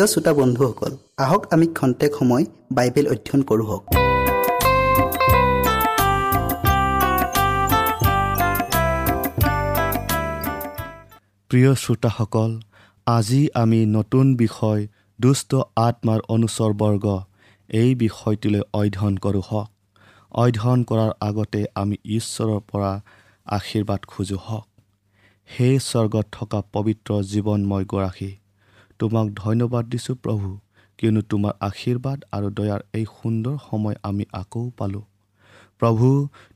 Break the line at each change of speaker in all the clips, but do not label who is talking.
প্ৰিয় শ্ৰোতা বন্ধুসকল আহক আমি খন্তেক সময় বাইবেল অধ্যয়ন কৰোঁ
প্ৰিয় শ্ৰোতাসকল আজি আমি নতুন বিষয় দুষ্ট আত্মাৰ অনুচৰবৰ্গ এই বিষয়টোলৈ অধ্যয়ন কৰোঁ হওক। অধ্যয়ন কৰাৰ আগতে আমি ঈশ্বৰৰ পৰা আশীৰ্বাদ খোজোঁ হওক। সেই স্বৰ্গত থকা পবিত্ৰ জীৱনময় গৰাকী তোমাক ধন্যবাদ দিছোঁ প্ৰভু কিয়নো তোমাৰ আশীৰ্বাদ আৰু দয়াৰ এই সুন্দৰ সময় আমি আকৌ পালোঁ। প্ৰভু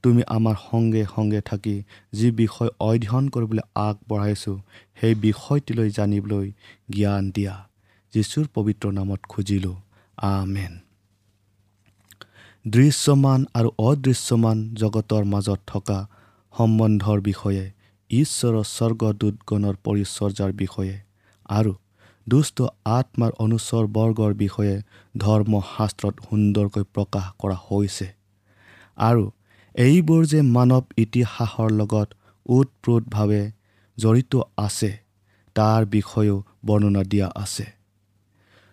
তুমি আমাৰ সংগে সংগে থাকি যি বিষয় অধ্যয়ন কৰিবলৈ আগবঢ়াইছোঁ সেই বিষয়টিলৈ জানিবলৈ জ্ঞান দিয়া যীশুৰ পবিত্ৰ নামত খুজিলোঁ। আমেন। দৃশ্যমান আৰু অদৃশ্যমান জগতৰ মাজত থকা সম্বন্ধৰ বিষয়ে ঈশ্বৰৰ স্বৰ্গদূতগণৰ পৰিচৰ্যাৰ বিষয়ে আৰু দুষ্ট আত্মাৰ অনুচৰ বৰ্গৰ বিষয়ে ধৰ্মশাস্ত্ৰত সুন্দৰকৈ প্ৰকাশ কৰা হৈছে। আৰু এইবোৰ যে মানৱ ইতিহাসৰ লগত ওতপ্ৰোতভাৱে জড়িত আছে তাৰ বিষয়েও বৰ্ণনা দিয়া আছে।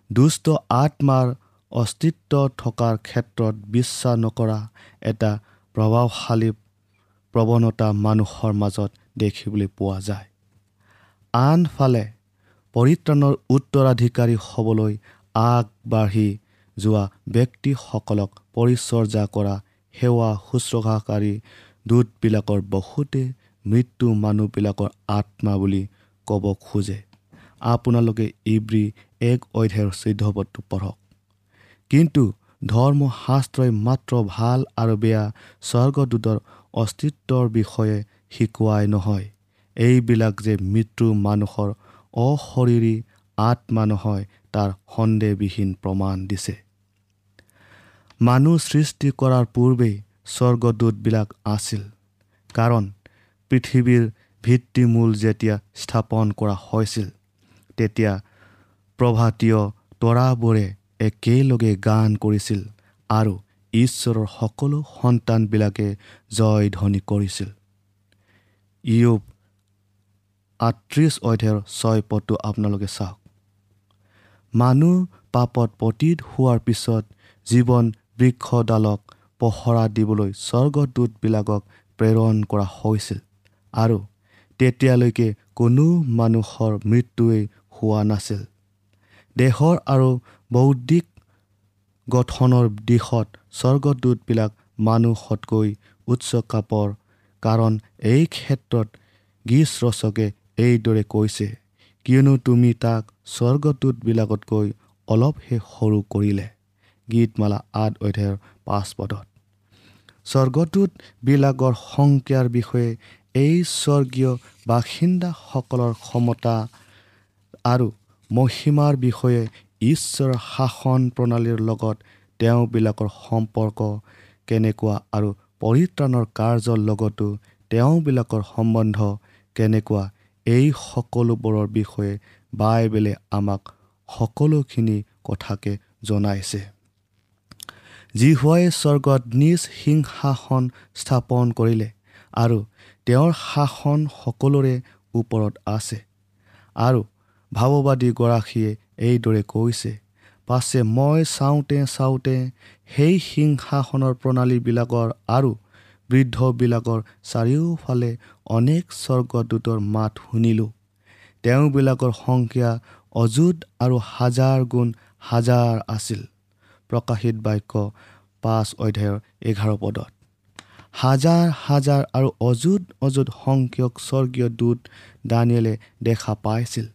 দুষ্ট আত্মাৰ অস্তিত্ব থকাৰ ক্ষেত্ৰত বিশ্বাস নকৰা এটা প্ৰভাৱশালী প্ৰৱণতা মানুহৰ মাজত দেখিবলৈ পোৱা যায়। আনফালে পৰিত্ৰাণৰ উত্তৰাধিকাৰী হ'বলৈ আগবাঢ়ি যোৱা ব্যক্তিসকলক পৰিচৰ্যা কৰা সেৱা শুশ্ৰূষাকাৰী দূতবিলাকৰ বহুতে মৃত্যু মানুহবিলাকৰ আত্মা বুলি ক'ব খোজে। আপোনালোকে ইব্ৰী এক অধ্যায়ৰ চৈধ্যপদটো পঢ়ক। কিন্তু ধৰ্মশাস্ত্ৰই মাত্ৰ ভাল আৰু বেয়া স্বৰ্গদূতৰ অস্তিত্বৰ বিষয়ে শিকোৱাই নহয়। এইবিলাক যে মৃত্যু মানুহৰ অশৰীৰী আত্মা নহয় তাৰ সন্দেহবিহীন প্ৰমাণ দিছে। মানুহ সৃষ্টি কৰাৰ পূৰ্বেই স্বৰ্গদূতবিলাক আছিল। কাৰণ পৃথিৱীৰ ভিত্তিমূল যেতিয়া স্থাপন কৰা হৈছিল তেতিয়া প্ৰভাতীয় তৰাবোৰে একেলগে গান কৰিছিল আৰু ঈশ্বৰৰ সকলো সন্তানবিলাকে জয় ধ্বনি কৰিছিল। ইয়ুব আঠত্ৰিছ অধ্যায়ৰ ছয় পদটো আপোনালোকে চাওক। মানুহ পাপত পতীত হোৱাৰ পিছত জীৱন বৃক্ষডালক পহৰা দিবলৈ স্বৰ্গদূতবিলাকক প্ৰেৰণ কৰা হৈছিল আৰু তেতিয়ালৈকে কোনো মানুহৰ মৃত্যুৱেই হোৱা নাছিল। দেশৰ আৰু বৌদ্ধিক গঠনৰ দিশত স্বৰ্গদূতবিলাক মানুহতকৈ উচ্চ কাপৰ কাৰণ এই ক্ষেত্ৰত গীচ ৰচকে এইদৰে কৈছে কিয়নো তুমি তাক স্বৰ্গদূতবিলাকতকৈ অলপহে সৰু কৰিলে। গীতমালা আঠ অধ্যায়ৰ পাঁচ পদত। স্বৰ্গদূতবিলাকৰ সংখ্যাৰ বিষয়ে এই স্বৰ্গীয় বাসিন্দাসকলৰ ক্ষমতা আৰু মহিমাৰ বিষয়ে ঈশ্বৰৰ শাসন প্ৰণালীৰ লগত তেওঁবিলাকৰ সম্পৰ্ক কেনেকুৱা আৰু পৰিত্ৰাণৰ কাৰ্যৰ লগতো তেওঁবিলাকৰ সম্বন্ধ কেনেকুৱা এই সকলোবোৰৰ বিষয়ে বাইবেলে আমাক সকলোখিনি কথাকে জনাইছে। জিহুৱাই স্বৰ্গত নিজ সিংহাসন স্থাপন কৰিলে আৰু তেওঁৰ শাসন সকলোৰে ওপৰত আছে। আৰু ভাৱবাদীগৰাকীয়ে এইদৰে কৈছে পাছে মই চাওঁতে চাওঁতে সেই সিংহাসনৰ প্ৰণালীবিলাকৰ আৰু বৃদ্ধবিলাকৰ চাৰিওফালে অনেক স্বৰ্গদূতৰ মাত শুনিলোঁ। তেওঁবিলাকৰ সংখ্যা অযুত আৰু হাজাৰ গুণ হাজাৰ আছিল। প্ৰকাশিত বাক্য পাঁচ অধ্যায়ৰ এঘাৰ পদত। হাজাৰ হাজাৰ আৰু অযুত অযুত সংখ্যক স্বৰ্গীয় দূত দানিয়েলে দেখা পাইছিল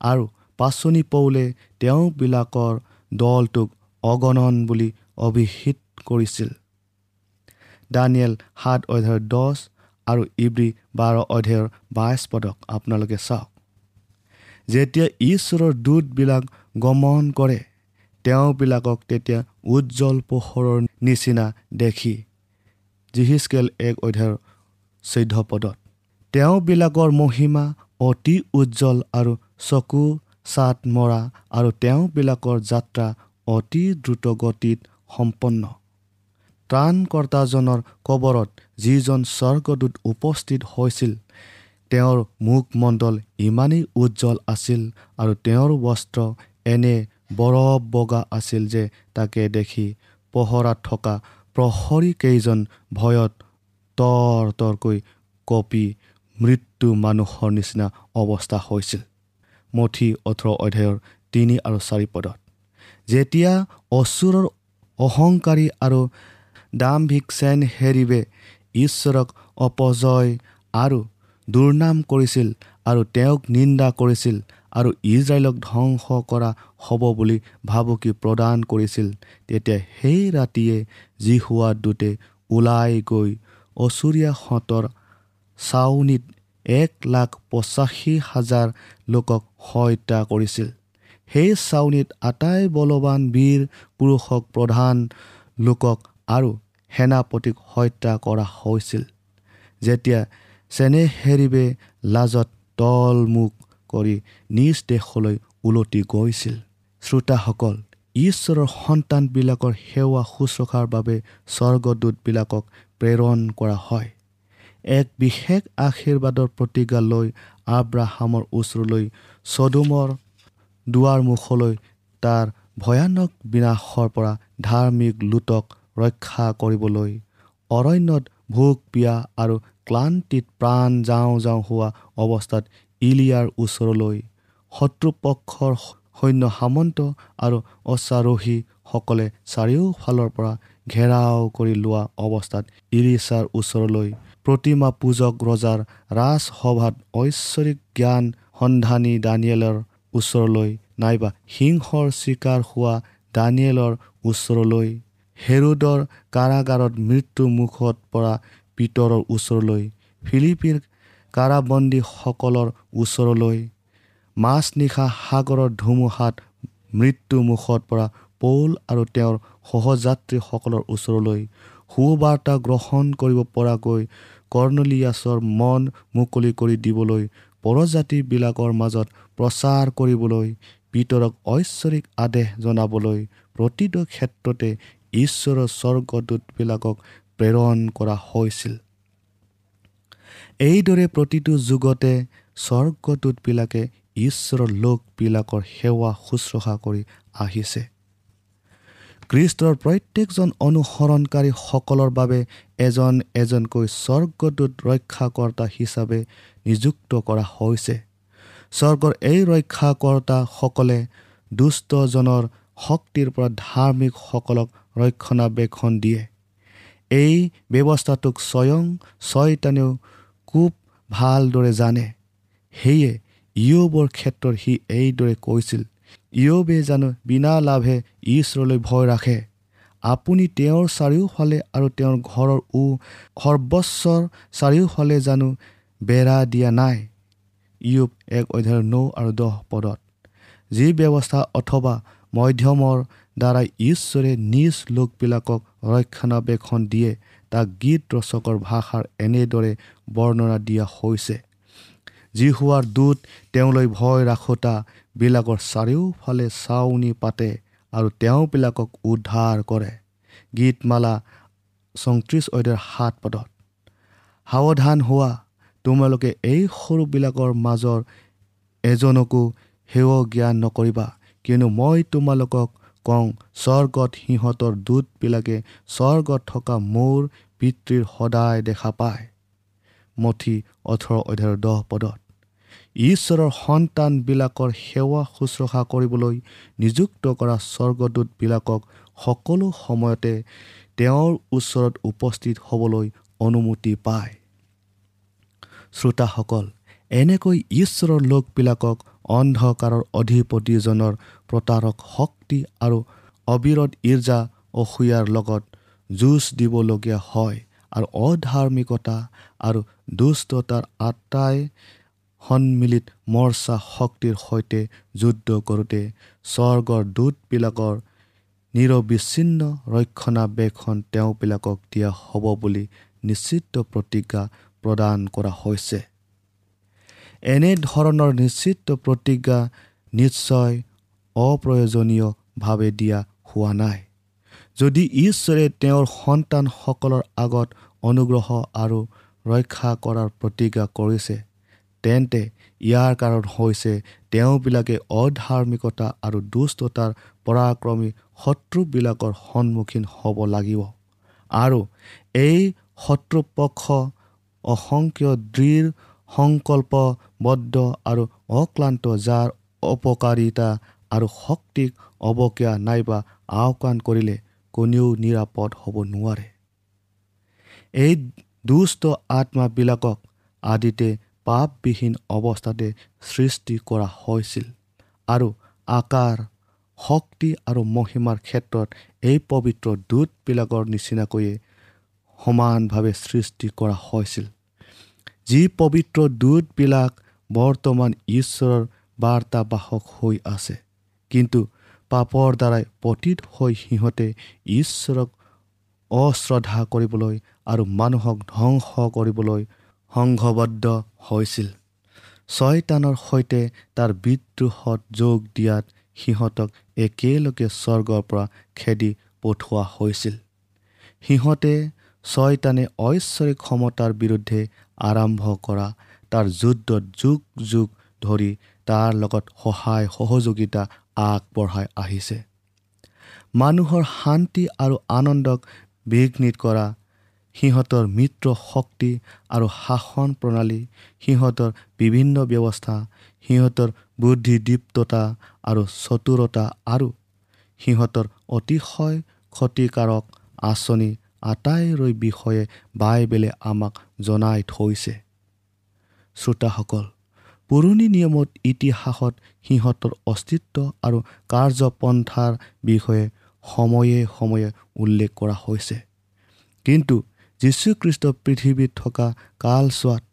আৰু পাচনি পৌলে তেওঁবিলাকৰ দলটোক অগণন বুলি অভিহিত কৰিছিল। দানিয়েল সাত অধ্যায়ৰ দহ আৰু ইব্ৰী বাৰ অধ্যায়ৰ বাইছ পদক আপোনালোকে চাওক। যেতিয়া ঈশ্বৰৰ দূতবিলাক গমন কৰে তেওঁবিলাকক তেতিয়া উজ্জ্বল পোহৰৰ নিচিনা দেখি জিহিচকেল এক অধ্যায়ৰ চৈধ্য পদত তেওঁবিলাকৰ মহিমা অতি উজ্জ্বল আৰু চকু চাট মৰা আৰু তেওঁবিলাকৰ যাত্ৰা অতি দ্ৰুতগতিত সম্পন্ন। ত্ৰাণকৰ্তাজনৰ কবৰত যিজন স্বৰ্গদূত উপস্থিত হৈছিল তেওঁৰ মুখমণ্ডল ইমানেই উজ্জ্বল আছিল আৰু তেওঁৰ বস্ত্ৰ এনে বৰফ বগা আছিল যে তাকে দেখি পহৰাত থকা প্ৰহৰীকেইজন ভয়ত তৰ তৰকৈ কপি মৃত্যু মানুহৰ নিচিনা অৱস্থা হৈছিল। মঠি ওঠৰ অধ্যায়ৰ তিনি আৰু চাৰি পদত যেতিয়া অচুৰৰ অহংকাৰী আৰু দাম্ভিক চেন হেৰিবে ঈশ্বৰক অপজয় আৰু দুৰ্নাম কৰিছিল আৰু তেওঁক নিন্দা কৰিছিল আৰু ইজৰাইলক ধ্বংস কৰা হ'ব বুলি ভাবুকি প্ৰদান কৰিছিল। তেতিয়া সেই ৰাতিয়ে যি হোৱা দূতে ওলাই গৈ অচুৰীয়াহঁতৰ চাউনীত এক লাখ পঁচাশী হাজাৰ লোকক হত্যা কৰিছিল। সেই চাউনীত আটাই বলৱান বীৰ পুৰুষক প্ৰধান লোকক আৰু সেনাপতিক হত্যা কৰা হৈছিল। যেতিয়া চেনেহেৰিবে লাজত তলমুখ কৰি নিজ দেশলৈ ওলটি গৈছিল শ্ৰোতাসকল ঈশ্বৰৰ সন্তানবিলাকৰ সেৱা শুশ্ৰূষাৰ বাবে স্বৰ্গদূতবিলাকক প্ৰেৰণ কৰা হয়। এক বিশেষ আশীৰ্বাদৰ প্ৰতিজ্ঞা লৈ আব্ৰাহামৰ ওচৰলৈ চদুমৰ দুৱাৰমুখলৈ তাৰ ভয়ানক বিনাশৰ পৰা ধাৰ্মিক লোটক ৰক্ষা কৰিবলৈ। অৰণ্যত ভোক পিয়া আৰু ক্লান্তিত প্ৰাণ যাওঁ যাওঁ হোৱা অৱস্থাত ইলিয়াৰ ওচৰলৈ। শত্ৰুপক্ষৰ সৈন্য সামন্ত আৰু অশ্বাৰোহীসকলে চাৰিওফালৰ পৰা ঘেৰাও কৰি লোৱা অৱস্থাত ইলিচাৰ ওচৰলৈ। প্ৰতিমা পূজক ৰজাৰ ৰাজসভাত ঐশ্বৰিক জ্ঞান সন্ধানী দানিয়েলৰ ওচৰলৈ নাইবা সিংহৰ চিকাৰ হোৱা দানিয়েলৰ ওচৰলৈ। হেৰুদৰ কাৰাগাৰত মৃত্যু মুখত পৰা পিতৰৰ ওচৰলৈ ফিলিপিৰ কাৰাবন্দীসকলৰ ওচৰলৈ। মাজনিশা সাগৰৰ ধুমুহাত মৃত্যু মুখত পৰা পৌল আৰু তেওঁৰ সহযাত্ৰীসকলৰ ওচৰলৈ। সুবাৰ্তা গ্ৰহণ কৰিব পৰাকৈ কৰ্ণলিয়াছৰ মন মুকলি কৰি দিবলৈ পৰজাতিবিলাকৰ মাজত প্ৰচাৰ কৰিবলৈ পিতৰক ঐশ্বৰিক আদেশ জনাবলৈ প্ৰতিটো ক্ষেত্ৰতে ঈশ্বৰৰ স্বৰ্গদূতবিলাকক প্ৰেৰণ কৰা হৈছিল। এইদৰে প্ৰতিটো যুগতে স্বৰ্গদূতবিলাকে ঈশ্বৰৰ লোকবিলাকৰ সেৱা শুশ্ৰূষা কৰি আহিছে। কৃষ্টৰ প্ৰত্যেকজন অনুসৰণকাৰীসকলৰ বাবে এজন এজনকৈ স্বৰ্গদূত ৰক্ষাকৰ্তা হিচাপে নিযুক্ত কৰা হৈছে। স্বৰ্গৰ এই ৰক্ষাকৰ্তাসকলে দুষ্টজনৰ শক্তিৰ পৰা ধাৰ্মিকসকলক ৰক্ষণাবেক্ষণ দিয়ে। এই ব্যৱস্থাটোক স্বয়ং ছয়তানেও খুব ভালদৰে জানে। সেয়ে ইয়বৰ ক্ষেত্ৰত সি এইদৰে কৈছিল ইয়বে জানো বিনা লাভে ঈশ্বৰলৈ ভয় ৰাখে। আপুনি তেওঁৰ চাৰিওফালে আৰু তেওঁৰ ঘৰৰ ও সৰ্বস্বৰ চাৰিওফালে জানো বেৰা দিয়া নাই। ইয়ব এক অধ্যায়ৰ ন আৰু দহ পদত যি ব্যৱস্থা অথবা মধ্যমৰ দ্বাৰাই ঈশ্বৰে নিজ লোকবিলাকক ৰক্ষণাবেক্ষণ দিয়ে তাক গীত ৰচকৰ ভাষাৰ এনেদৰে বৰ্ণনা দিয়া হৈছে। যি হোৱাৰ দূত তেওঁলৈ ভয় ৰাখোতাবিলাকৰ চাৰিওফালে চাউনি পাতে আৰু তেওঁবিলাকক উদ্ধাৰ কৰে। গীতমালা চৌত্ৰিছ অধ্যায়ৰ সাত পদত সাৱধান হোৱা তোমালোকে এই সৰুবিলাকৰ মাজৰ এজনকো সেৱ জ্ঞান নকৰিবা। কিয়নো মই তোমালোকক কওঁ স্বৰ্গত সিহঁতৰ দূতবিলাকে স্বৰ্গত থকা মোৰ পিতৃৰ সদায় দেখা পায়। মঠি ওঠৰ অধ্যায়ৰ দহ পদত ঈশ্বৰৰ সন্তানবিলাকৰ সেৱা শুশ্ৰূষা কৰিবলৈ নিযুক্ত কৰা স্বৰ্গদূতবিলাকক সকলো সময়তে তেওঁৰ ওচৰত উপস্থিত হ'বলৈ অনুমতি পায়। শ্ৰোতাসকল এনেকৈ ঈশ্বৰৰ লোকবিলাকক অন্ধকাৰৰ অধিপতিজনৰ প্ৰতাৰক শক্তি আৰু অবিৰত ইৰ্জা অসূয়াৰ লগত যুঁজ দিবলগীয়া হয় আৰু অধাৰ্মিকতা আৰু দুষ্টতাৰ আটাই সন্মিলিত মৰ্চা শক্তিৰ সৈতে যুদ্ধ কৰোঁতে স্বৰ্গৰ দূতবিলাকৰ নিৰবিচ্ছিন্ন ৰক্ষণাবেক্ষণ তেওঁবিলাকক দিয়া হ'ব বুলি নিশ্চিত প্ৰতিজ্ঞা প্ৰদান কৰা হৈছে। এনেধৰণৰ নিশ্চিত প্ৰতিজ্ঞা নিশ্চয় অপ্ৰয়োজনীয়ভাৱে দিয়া হোৱা নাই। যদি ঈশ্বৰে তেওঁৰ সন্তানসকলৰ আগত অনুগ্ৰহ আৰু ৰক্ষা কৰাৰ প্ৰতিজ্ঞা কৰিছে তেন্তে ইয়াৰ কাৰণ হৈছে তেওঁবিলাকে অধাৰ্মিকতা আৰু দুষ্টতাৰ পৰাক্ৰমী শত্ৰুবিলাকৰ সন্মুখীন হ'ব লাগিব আৰু এই শত্ৰুপক্ষ অসংখ্য দৃঢ় সংকল্পবদ্ধ আৰু অক্লান্ত যাৰ অপকাৰিতা আৰু শক্তিক অৱজ্ঞা নাইবা আওকাণ কৰিলে কোনেও নিৰাপদ হ'ব নোৱাৰে। এই দুষ্ট আত্মাবিলাকক আদিতে পাপবিহীন অৱস্থাতে সৃষ্টি কৰা হৈছিল আৰু আকাৰ শক্তি আৰু মহিমাৰ ক্ষেত্ৰত এই পবিত্ৰ দূতবিলাকৰ নিচিনাকৈয়ে সমানভাৱে সৃষ্টি কৰা হৈছিল। যি পবিত্ৰ দূতবিলাক বৰ্তমান ঈশ্বৰৰ বাৰ্তাবাহক হৈ আছে। কিন্তু পাপৰ দ্বাৰাই পতীত হৈ সিহঁতে ঈশ্বৰক অশ্ৰদ্ধা কৰিবলৈ আৰু মানুহক ধ্বংস কৰিবলৈ সংঘবদ্ধ হৈছিল। ছয়তানৰ সৈতে তাৰ বিদ্ৰোহত যোগ দিয়াত সিহঁতক একেলগে স্বৰ্গৰ পৰা খেদি পঠোৱা হৈছিল। সিহঁতে ছয়তানে ঐশ্বৰিক ক্ষমতাৰ বিৰুদ্ধে আৰম্ভ কৰা তাৰ যুদ্ধত যুগ যুগ ধৰি তাৰ লগত সহায় সহযোগিতা আগবঢ়াই আহিছে। মানুহৰ শান্তি আৰু আনন্দক বিঘ্নিত কৰা সিহঁতৰ মিত্ৰ শক্তি আৰু শাসন প্ৰণালী সিহঁতৰ বিভিন্ন ব্যৱস্থা সিহঁতৰ বুদ্ধিদীপ্ততা আৰু চতুৰতা আৰু সিহঁতৰ অতিশয় ক্ষতিকাৰক আঁচনি আটাইৰে বিষয়ে বাইবেলে আমাক জনাই থৈছে। শ্ৰোতাসকল পুৰণি নিয়মত ইতিহাসত সিহঁতৰ অস্তিত্ব আৰু কাৰ্যপন্থাৰ বিষয়ে সময়ে সময়ে উল্লেখ কৰা হৈছে। কিন্তু যীশুখ্ৰীষ্ট পৃথিৱীত থকা কালচোৱাত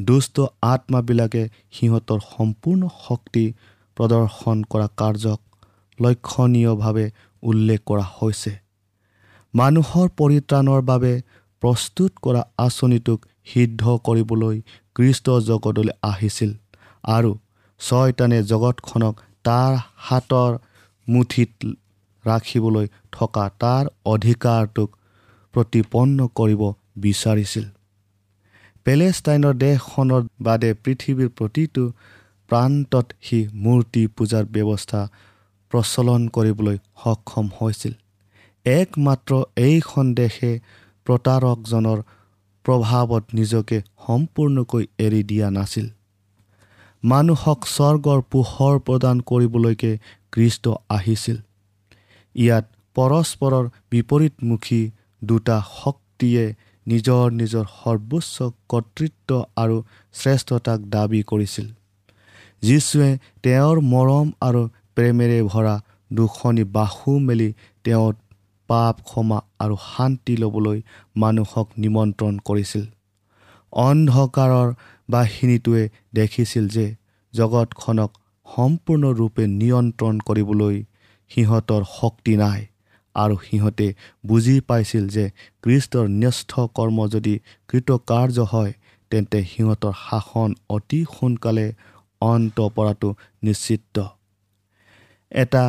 দুষ্ট আত্মাবিলাকে সিহঁতৰ সম্পূৰ্ণ শক্তি প্ৰদৰ্শন কৰা কাৰ্যক লক্ষণীয়ভাৱে উল্লেখ কৰা হৈছে। মানুহৰ পৰিত্ৰাণৰ বাবে প্ৰস্তুত কৰা আঁচনিটোক সিদ্ধ কৰিবলৈ কৃষ্ট জগতলৈ আহিছিল আৰু ছয়তানে জগতখনক তাৰ হাতৰ মুঠিত ৰাখিবলৈ থকা তাৰ অধিকাৰটোক প্ৰতিপন্ন কৰিব বিচাৰিছিল। পেলেষ্টাইনৰ দেশখনৰ বাদে পৃথিৱীৰ প্ৰতিটো প্ৰান্তত সি মূৰ্তি পূজাৰ ব্যৱস্থা প্ৰচলন কৰিবলৈ সক্ষম হৈছিল। একমাত্ৰ এইখন দেশে প্ৰতাৰকজনৰ প্ৰভাৱত নিজকে সম্পূৰ্ণকৈ এৰি দিয়া নাছিল। মানুহক স্বৰ্গৰ পোহৰ প্ৰদান কৰিবলৈকে কৃষ্ট আহিছিল। ইয়াত পৰস্পৰৰ বিপৰীতমুখী দুটা শক্তিয়ে নিজৰ নিজৰ সৰ্বোচ্চ কৰ্তৃত্ব আৰু শ্ৰেষ্ঠতাক দাবী কৰিছিল। যীশুৱে তেওঁৰ মৰম আৰু প্ৰেমেৰে ভৰা দুখনি বাহু মেলি তেওঁৰ পাপ ক্ষমা আৰু শান্তি ল'বলৈ মানুহক নিমন্ত্ৰণ কৰিছিল। অন্ধকাৰৰ বাহিনীটোৱে দেখিছিল যে জগতখনক সম্পূৰ্ণৰূপে নিয়ন্ত্ৰণ কৰিবলৈ সিহঁতৰ শক্তি নাই আৰু সিহঁতে বুজি পাইছিল যে কৃষ্টৰ ন্যস্ত কৰ্ম যদি কৃতকাৰ্য হয় তেন্তে সিহঁতৰ শাসন অতি সোনকালে অন্ত পৰাটো নিশ্চিত। এটা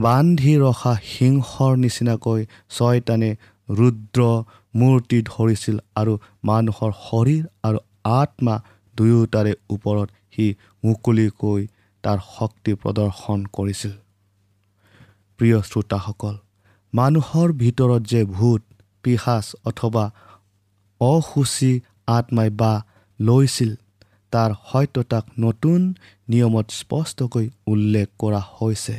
বান্ধি ৰখা সিংহৰ নিচিনাকৈ ছয়তানে ৰুদ্ৰ মূৰ্তি ধৰিছিল আৰু মানুহৰ শৰীৰ আৰু আত্মা দুয়োটাৰে ওপৰত সি মুকলিকৈ তাৰ শক্তি প্ৰদৰ্শন কৰিছিল। প্ৰিয় শ্ৰোতাসকল মানুহৰ ভিতৰত যে ভূত পিসাচ অথবা অসুচী আত্মাই বা লৈছিল তাৰ সত্যতাক নতুন নিয়মত স্পষ্টকৈ উল্লেখ কৰা হৈছে।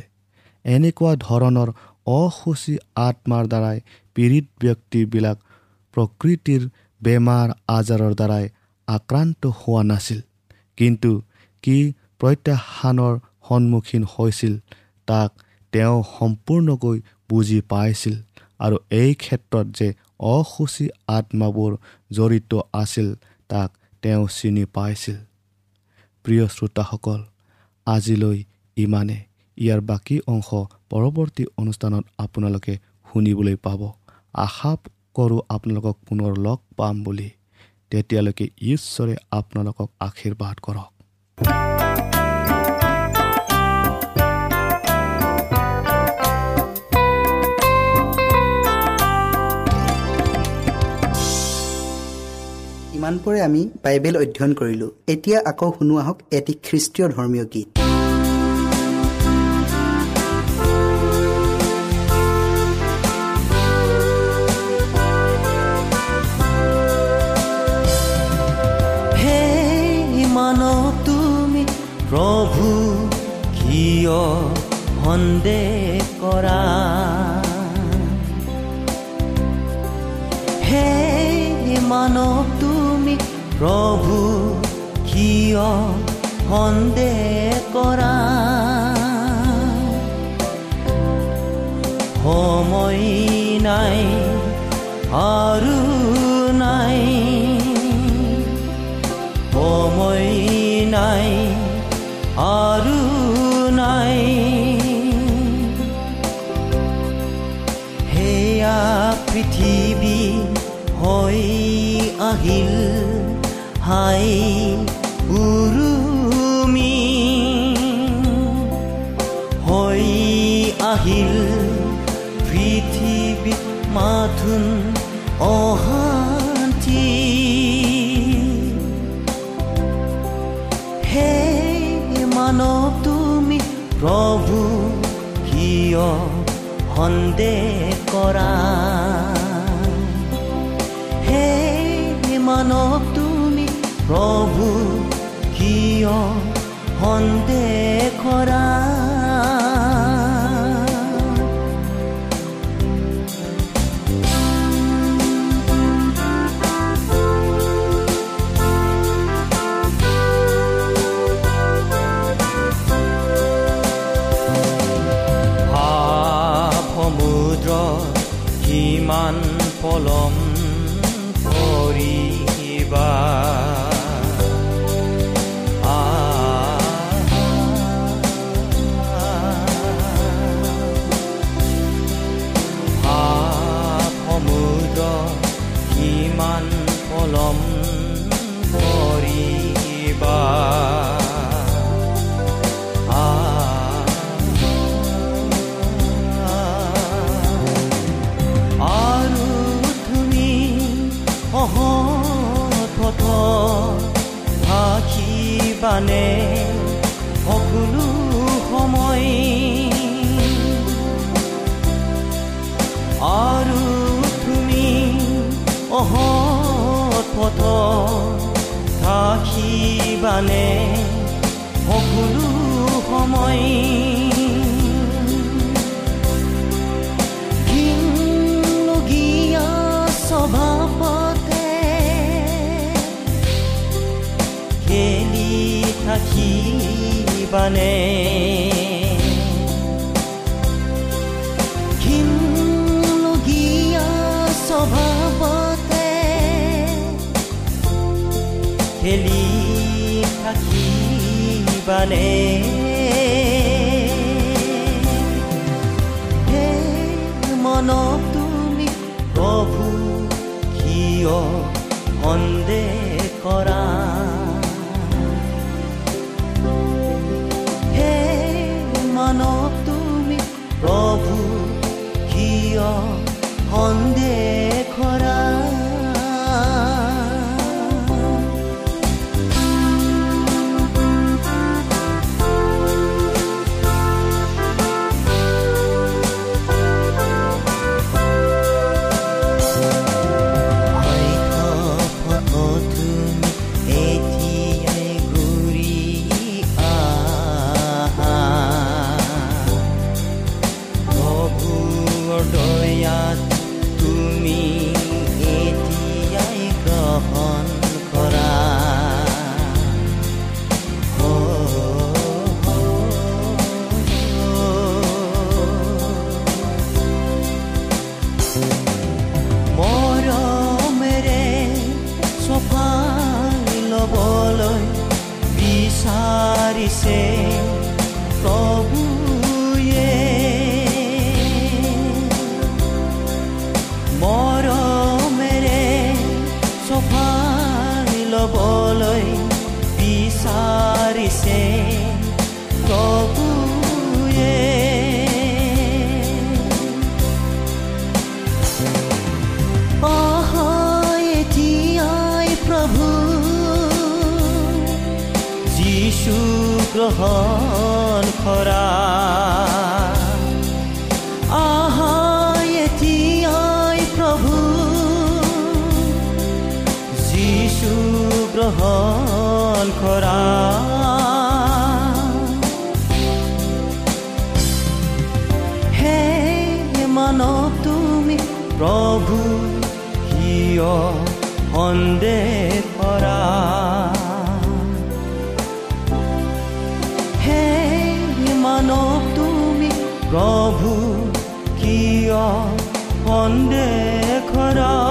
এনেকুৱা ধৰণৰ অসুচী আত্মাৰ দ্বাৰাই পীড়িত ব্যক্তিবিলাক প্ৰকৃতিৰ বেমাৰ আজাৰৰ দ্বাৰাই আক্ৰান্ত হোৱা নাছিল। কিন্তু কি প্ৰত্যাহ্বানৰ সন্মুখীন হৈছিল তাক তেওঁ সম্পূৰ্ণকৈ বুজি পাইছিল আৰু এই ক্ষেত্ৰত যে অসুচী আত্মাবোৰ জড়িত আছিল তাক তেওঁ চিনি পাইছিল। প্ৰিয় শ্ৰোতাসকল আজিলৈ ইমানে ইয়াৰ বাকী অংশ পৰৱৰ্তী অনুষ্ঠানত আপোনালোকে শুনিবলৈ পাব। আশা কৰোঁ আপোনালোকক পুনৰ লগ পাম বুলি। তেতিয়ালৈকে ঈশ্বৰে আপোনালোকক আশীৰ্বাদ কৰক।
ইমানপৰে আমি বাইবেল অধ্যয়ন কৰিলোঁ। এতিয়া আকৌ শুনো আহক এটি খ্ৰীষ্টীয় ধৰ্মীয় গীত।
সন্দেহ কৰা। হে মানৱ তুমি প্ৰভু কিয় সন্দেহ কৰা? সময় নাই আৰু প্ৰভু কিয় সন্দেহ কৰা থাকিবানে সকলো সময় আৰু তুমি অহত পথ থাকিবানে সকলো সময় ঘিনলগীয়া ঘিনলগীয়া স্বভাৱতে খেলি থাকিবানে মনক তুমি প্ৰভু কিয় সন্দেহ কৰা গ্ৰহণ কৰা হে মানৱ তুমি প্ৰভু কিয় সন্দেহ কৰা। হে মানৱ তুমি প্ৰভু কিয় সন্দেহ কৰা।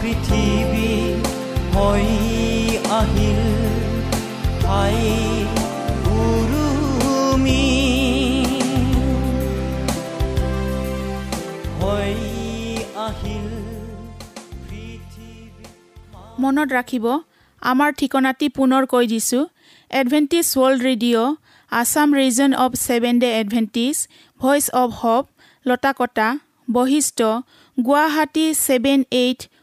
পৃথিৱী হৈ আহিল। ঠাই উৰুমি। হৈ আহিল
মনত ৰাখিব আমাৰ ঠিকনাটি পুনৰ কৈ দিছোঁ। Adventist world radio' Assam region of seven day Adventist voice of hope Lotakata Basistha Guwahati seven eight